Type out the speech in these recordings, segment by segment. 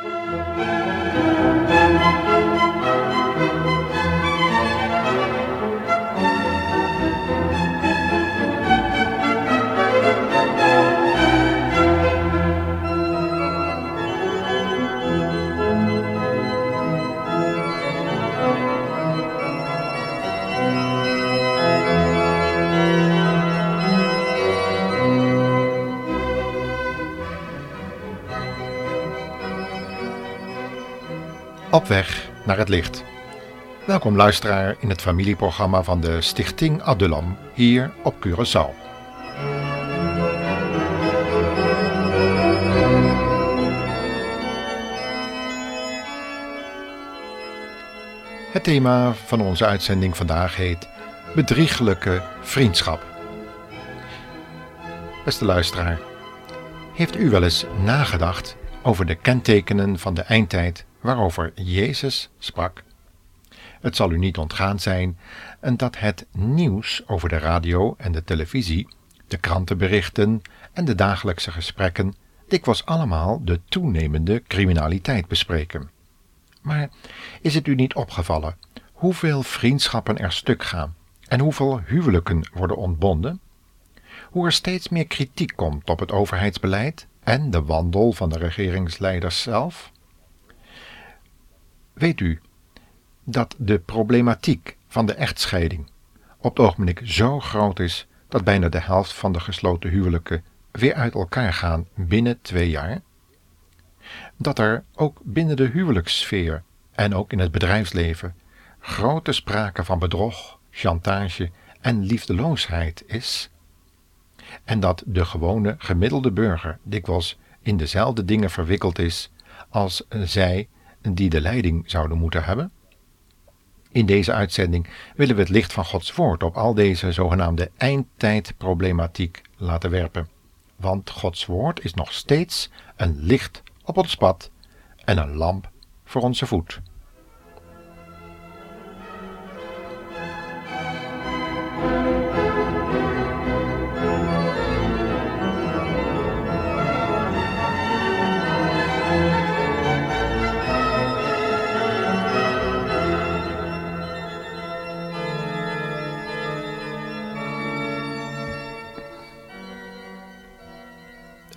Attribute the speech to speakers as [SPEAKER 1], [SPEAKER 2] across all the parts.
[SPEAKER 1] Thank you. Op weg naar het licht. Welkom luisteraar in het familieprogramma van de Stichting Adulam hier op Curaçao. Het thema van onze uitzending vandaag heet Bedrieglijke vriendschap. Beste luisteraar, heeft u wel eens nagedacht over de kentekenen van de eindtijd waarover Jezus sprak. Het zal u niet ontgaan zijn dat het nieuws over de radio en de televisie, de krantenberichten en de dagelijkse gesprekken dikwijls allemaal de toenemende criminaliteit bespreken. Maar is het u niet opgevallen hoeveel vriendschappen er stuk gaan en hoeveel huwelijken worden ontbonden? Hoe er steeds meer kritiek komt op het overheidsbeleid en de wandel van de regeringsleiders zelf? Weet u dat de problematiek van de echtscheiding op het ogenblik zo groot is dat bijna de helft van de gesloten huwelijken weer uit elkaar gaan binnen twee jaar? Dat er ook binnen de huwelijkssfeer en ook in het bedrijfsleven grote sprake van bedrog, chantage en liefdeloosheid is? En dat de gewone gemiddelde burger dikwijls in dezelfde dingen verwikkeld is als zij die de leiding zouden moeten hebben? In deze uitzending willen we het licht van Gods Woord op al deze zogenaamde eindtijdproblematiek laten werpen. Want Gods Woord is nog steeds een licht op ons pad en een lamp voor onze voet.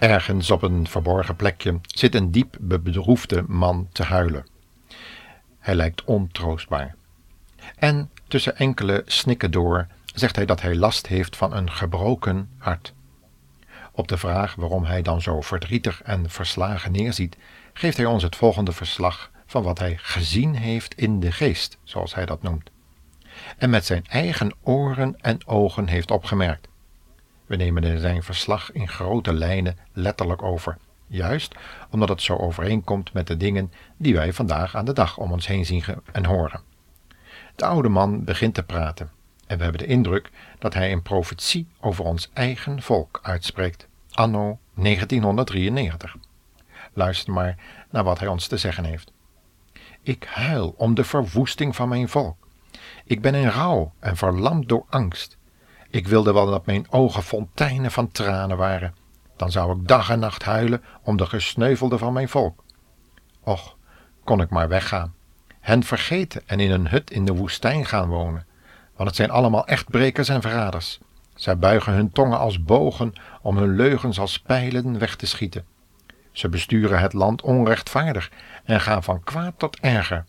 [SPEAKER 1] Ergens op een verborgen plekje zit een diep bedroefde man te huilen. Hij lijkt ontroostbaar. En tussen enkele snikken door zegt hij dat hij last heeft van een gebroken hart. Op de vraag waarom hij dan zo verdrietig en verslagen neerziet, geeft hij ons het volgende verslag van wat hij gezien heeft in de geest, zoals hij dat noemt. En met zijn eigen oren en ogen heeft opgemerkt we nemen zijn verslag in grote lijnen letterlijk over, juist omdat het zo overeenkomt met de dingen die wij vandaag aan de dag om ons heen zien en horen. De oude man begint te praten en we hebben de indruk dat hij een profetie over ons eigen volk uitspreekt, anno 1993. Luister maar naar wat hij ons te zeggen heeft. Ik huil om de verwoesting van mijn volk. Ik ben in rouw en verlamd door angst. Ik wilde wel dat mijn ogen fonteinen van tranen waren. Dan zou ik dag en nacht huilen om de gesneuvelden van mijn volk. Och, kon ik maar weggaan. Hen vergeten en in een hut in de woestijn gaan wonen. Want het zijn allemaal echtbrekers en verraders. Zij buigen hun tongen als bogen om hun leugens als pijlen weg te schieten. Ze besturen het land onrechtvaardig en gaan van kwaad tot erger.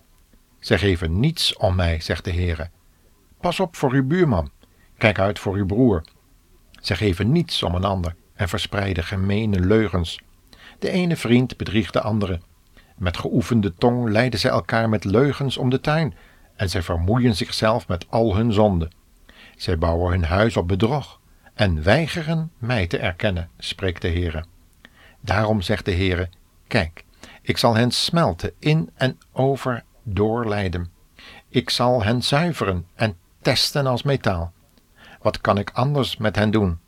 [SPEAKER 1] Zij geven niets om mij, zegt de Heere. Pas op voor uw buurman Kijk uit voor uw broer. Zij geven niets om een ander en verspreiden gemene leugens. De ene vriend bedriegt de andere. Met geoefende tong leiden zij elkaar met leugens om de tuin en zij vermoeien zichzelf met al hun zonden. Zij bouwen hun huis op bedrog en weigeren mij te erkennen, spreekt de Heere. Daarom zegt de Heere, kijk, ik zal hen smelten in en over doorleiden. Ik zal hen zuiveren en testen als metaal. Wat kan ik anders met hen doen?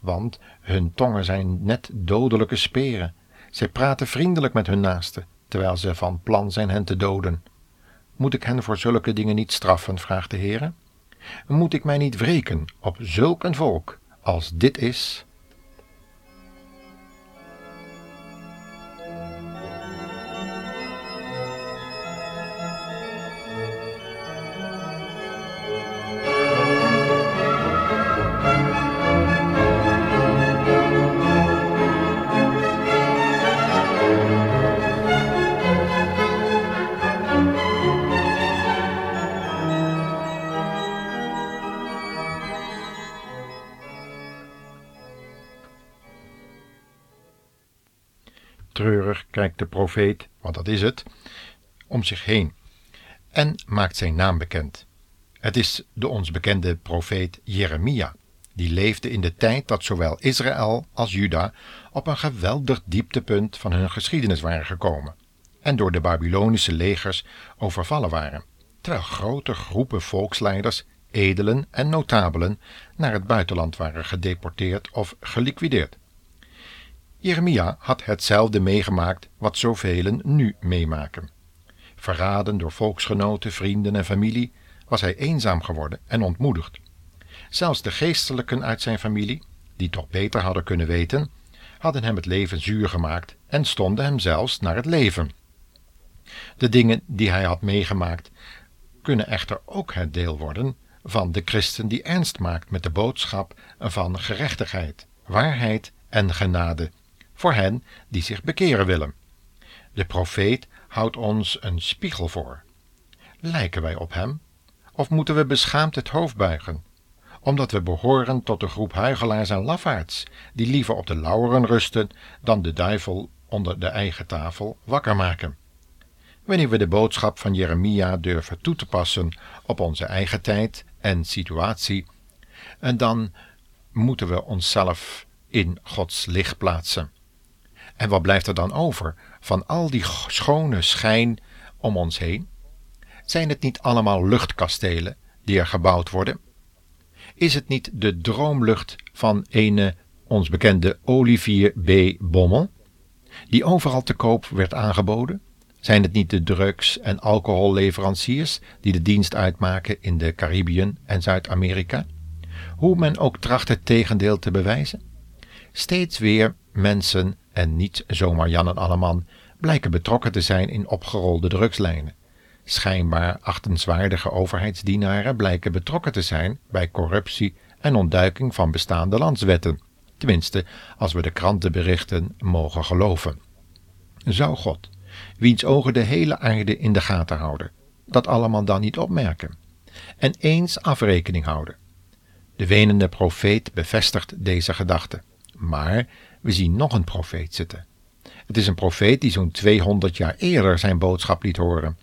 [SPEAKER 1] Want hun tongen zijn net dodelijke speren. Zij praten vriendelijk met hun naasten, terwijl ze van plan zijn hen te doden. Moet ik hen voor zulke dingen niet straffen? vraagt de Heer. Moet ik mij niet wreken op zulk een volk als dit is? De profeet, want dat is het, om zich heen en maakt zijn naam bekend. Het is de ons bekende profeet Jeremia, die leefde in de tijd dat zowel Israël als Juda op een geweldig dieptepunt van hun geschiedenis waren gekomen en door de Babylonische legers overvallen waren, terwijl grote groepen volksleiders, edelen en notabelen naar het buitenland waren gedeporteerd of geliquideerd. Jeremia had hetzelfde meegemaakt wat zoveel nu meemaken. Verraden door volksgenoten, vrienden en familie was hij eenzaam geworden en ontmoedigd. Zelfs de geestelijken uit zijn familie, die toch beter hadden kunnen weten, hadden hem het leven zuur gemaakt en stonden hem zelfs naar het leven. De dingen die hij had meegemaakt kunnen echter ook het deel worden van de christen die ernst maakt met de boodschap van gerechtigheid, waarheid en genade voor hen die zich bekeren willen. De profeet houdt ons een spiegel voor. Lijken wij op hem? Of moeten we beschaamd het hoofd buigen? Omdat we behoren tot de groep huigelaars en lafaards, die liever op de lauweren rusten dan de duivel onder de eigen tafel wakker maken. Wanneer we de boodschap van Jeremia durven toe te passen op onze eigen tijd en situatie, en dan moeten we onszelf in Gods licht plaatsen. En wat blijft er dan over van al die schone schijn om ons heen? Zijn het niet allemaal luchtkastelen die er gebouwd worden? Is het niet de droomlucht van ene ons bekende Olivier B. Bommel, die overal te koop werd aangeboden? Zijn het niet de drugs- en alcoholleveranciers die de dienst uitmaken in de Caribiën en Zuid-Amerika? Hoe men ook tracht het tegendeel te bewijzen? Steeds weer mensen, en niet zomaar Jan en Alleman, blijken betrokken te zijn in opgerolde drugslijnen. Schijnbaar achtenswaardige overheidsdienaren blijken betrokken te zijn bij corruptie en ontduiking van bestaande landswetten, tenminste als we de krantenberichten mogen geloven. Zou God, wiens ogen de hele aarde in de gaten houden, dat allemaal dan niet opmerken en eens afrekening houden? De wenende profeet bevestigt deze gedachte, maar we zien nog een profeet zitten. Het is een profeet die zo'n 200 jaar eerder zijn boodschap liet horen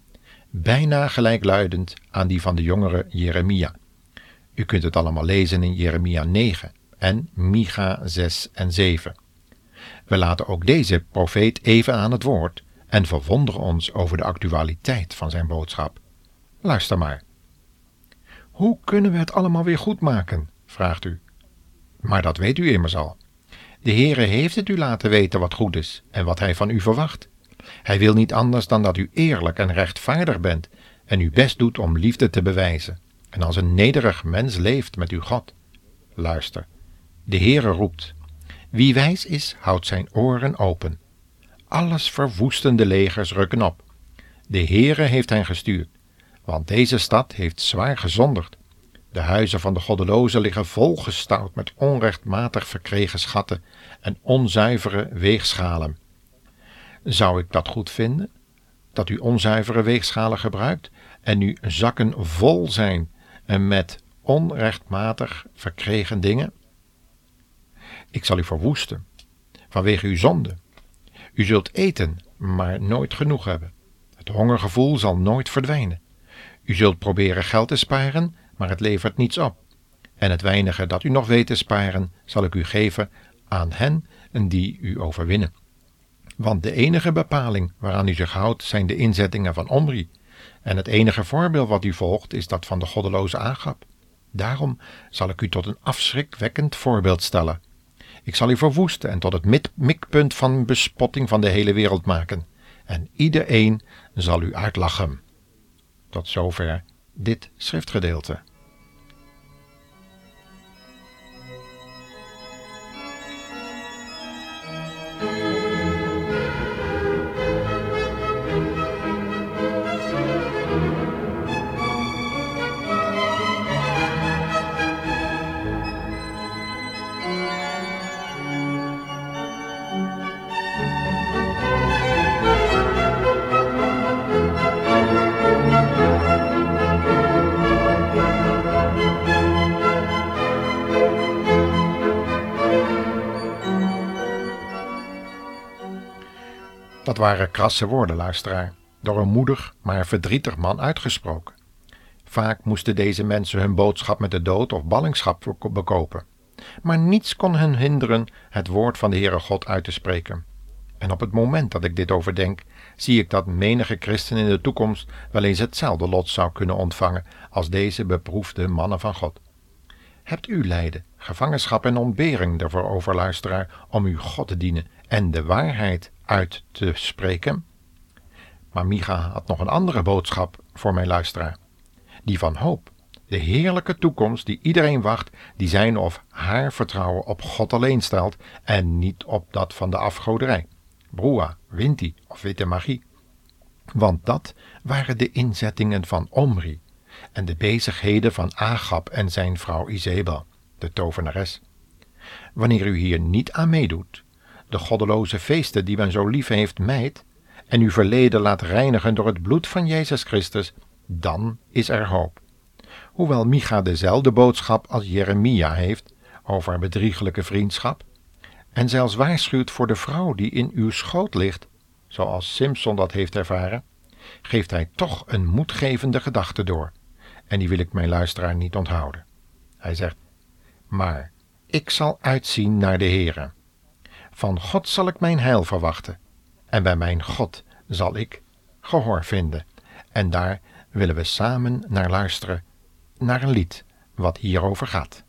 [SPEAKER 1] bijna gelijkluidend aan die van de jongere Jeremia. U kunt het allemaal lezen in Jeremia 9 en Micha 6 en 7. We laten ook deze profeet even aan het woord en verwonderen ons over de actualiteit van zijn boodschap. Luister maar. Hoe kunnen we het allemaal weer goed maken? vraagt u. Maar dat weet u immers al. De Heere heeft het u laten weten wat goed is en wat hij van u verwacht. Hij wil niet anders dan dat u eerlijk en rechtvaardig bent en uw best doet om liefde te bewijzen en als een nederig mens leeft met uw God. Luister, de Heere roept. Wie wijs is, houdt zijn oren open. Alles verwoestende legers rukken op. De Heere heeft hen gestuurd, want deze stad heeft zwaar gezondigd. De huizen van de goddelozen liggen volgestouwd met onrechtmatig verkregen schatten en onzuivere weegschalen. Zou ik dat goed vinden? Dat u onzuivere weegschalen gebruikt en uw zakken vol zijn en met onrechtmatig verkregen dingen? Ik zal u verwoesten vanwege uw zonde. U zult eten, maar nooit genoeg hebben. Het hongergevoel zal nooit verdwijnen. U zult proberen geld te sparen, maar het levert niets op. En het weinige dat u nog weet te sparen, zal ik u geven aan hen die u overwinnen. Want de enige bepaling waaraan u zich houdt zijn de inzettingen van Omri. En het enige voorbeeld wat u volgt is dat van de goddeloze Agap. Daarom zal ik u tot een afschrikwekkend voorbeeld stellen. Ik zal u verwoesten en tot het mikpunt van bespotting van de hele wereld maken. En iedereen zal u uitlachen. Tot zover dit schriftgedeelte. Waren krasse woorden, luisteraar, door een moedig maar verdrietig man uitgesproken. Vaak moesten deze mensen hun boodschap met de dood of ballingschap bekopen. Maar niets kon hen hinderen het woord van de Heere God uit te spreken. En op het moment dat ik dit overdenk, zie ik dat menige christen in de toekomst wel eens hetzelfde lot zou kunnen ontvangen als deze beproefde mannen van God. Hebt u lijden, gevangenschap en ontbering ervoor over, luisteraar, om uw God te dienen en de waarheid uit te spreken? Maar Micha had nog een andere boodschap voor mijn luisteraar, die van hoop. De heerlijke toekomst die iedereen wacht, die zijn of haar vertrouwen op God alleen stelt en niet op dat van de afgoderij. Broa, Winti of witte magie. Want dat waren de inzettingen van Omri en de bezigheden van Agab en zijn vrouw Izebel, de tovenares. Wanneer u hier niet aan meedoet, de goddeloze feesten die men zo lief heeft mijt, en uw verleden laat reinigen door het bloed van Jezus Christus, dan is er hoop. Hoewel Micha dezelfde boodschap als Jeremia heeft over bedrieglijke vriendschap, en zelfs waarschuwt voor de vrouw die in uw schoot ligt, zoals Simpson dat heeft ervaren, geeft hij toch een moedgevende gedachte door, en die wil ik mijn luisteraar niet onthouden. Hij zegt, maar ik zal uitzien naar de Heere. Van God zal ik mijn heil verwachten, en bij mijn God zal ik gehoor vinden. En daar willen we samen naar luisteren, naar een lied wat hierover gaat.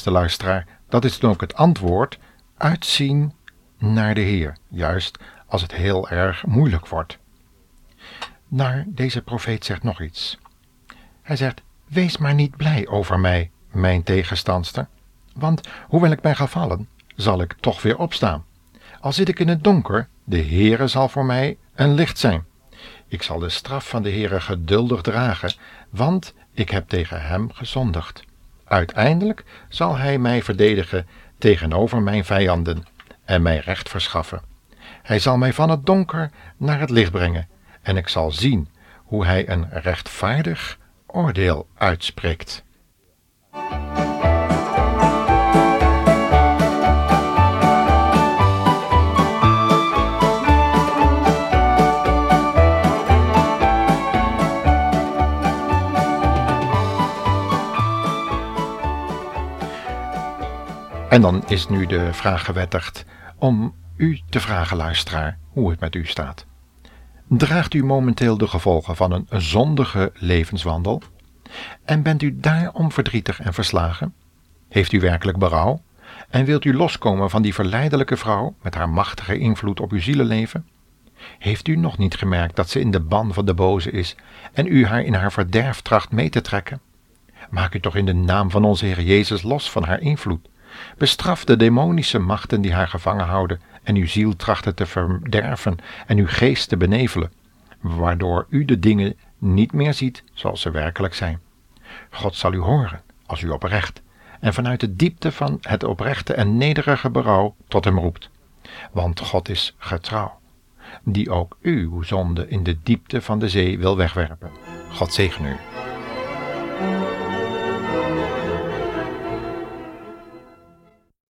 [SPEAKER 1] Beste luisteraar, dat is dan ook het antwoord: uitzien naar de Heer, juist als het heel erg moeilijk wordt. Maar deze profeet zegt nog iets. Hij zegt: Wees maar niet blij over mij, mijn tegenstandster, want hoewel ik ben gevallen, zal ik toch weer opstaan. Al zit ik in het donker, de Heere zal voor mij een licht zijn. Ik zal de straf van de Heere geduldig dragen, want ik heb tegen hem gezondigd. Uiteindelijk zal hij mij verdedigen tegenover mijn vijanden en mij recht verschaffen. Hij zal mij van het donker naar het licht brengen en ik zal zien hoe hij een rechtvaardig oordeel uitspreekt. En dan is nu de vraag gewettigd om u te vragen, luisteraar, hoe het met u staat. Draagt u momenteel de gevolgen van een zondige levenswandel? En bent u daarom verdrietig en verslagen? Heeft u werkelijk berouw? En wilt u loskomen van die verleidelijke vrouw met haar machtige invloed op uw zielenleven? Heeft u nog niet gemerkt dat ze in de ban van de boze is en u haar in haar verderf tracht mee te trekken? Maak u toch in de naam van onze Heer Jezus los van haar invloed. Bestraf de demonische machten die haar gevangen houden en uw ziel trachten te verderven en uw geest te benevelen, waardoor u de dingen niet meer ziet zoals ze werkelijk zijn. God zal u horen als u oprecht en vanuit de diepte van het oprechte en nederige berouw tot hem roept. Want God is getrouw, die ook uw zonde in de diepte van de zee wil wegwerpen. God zegen u.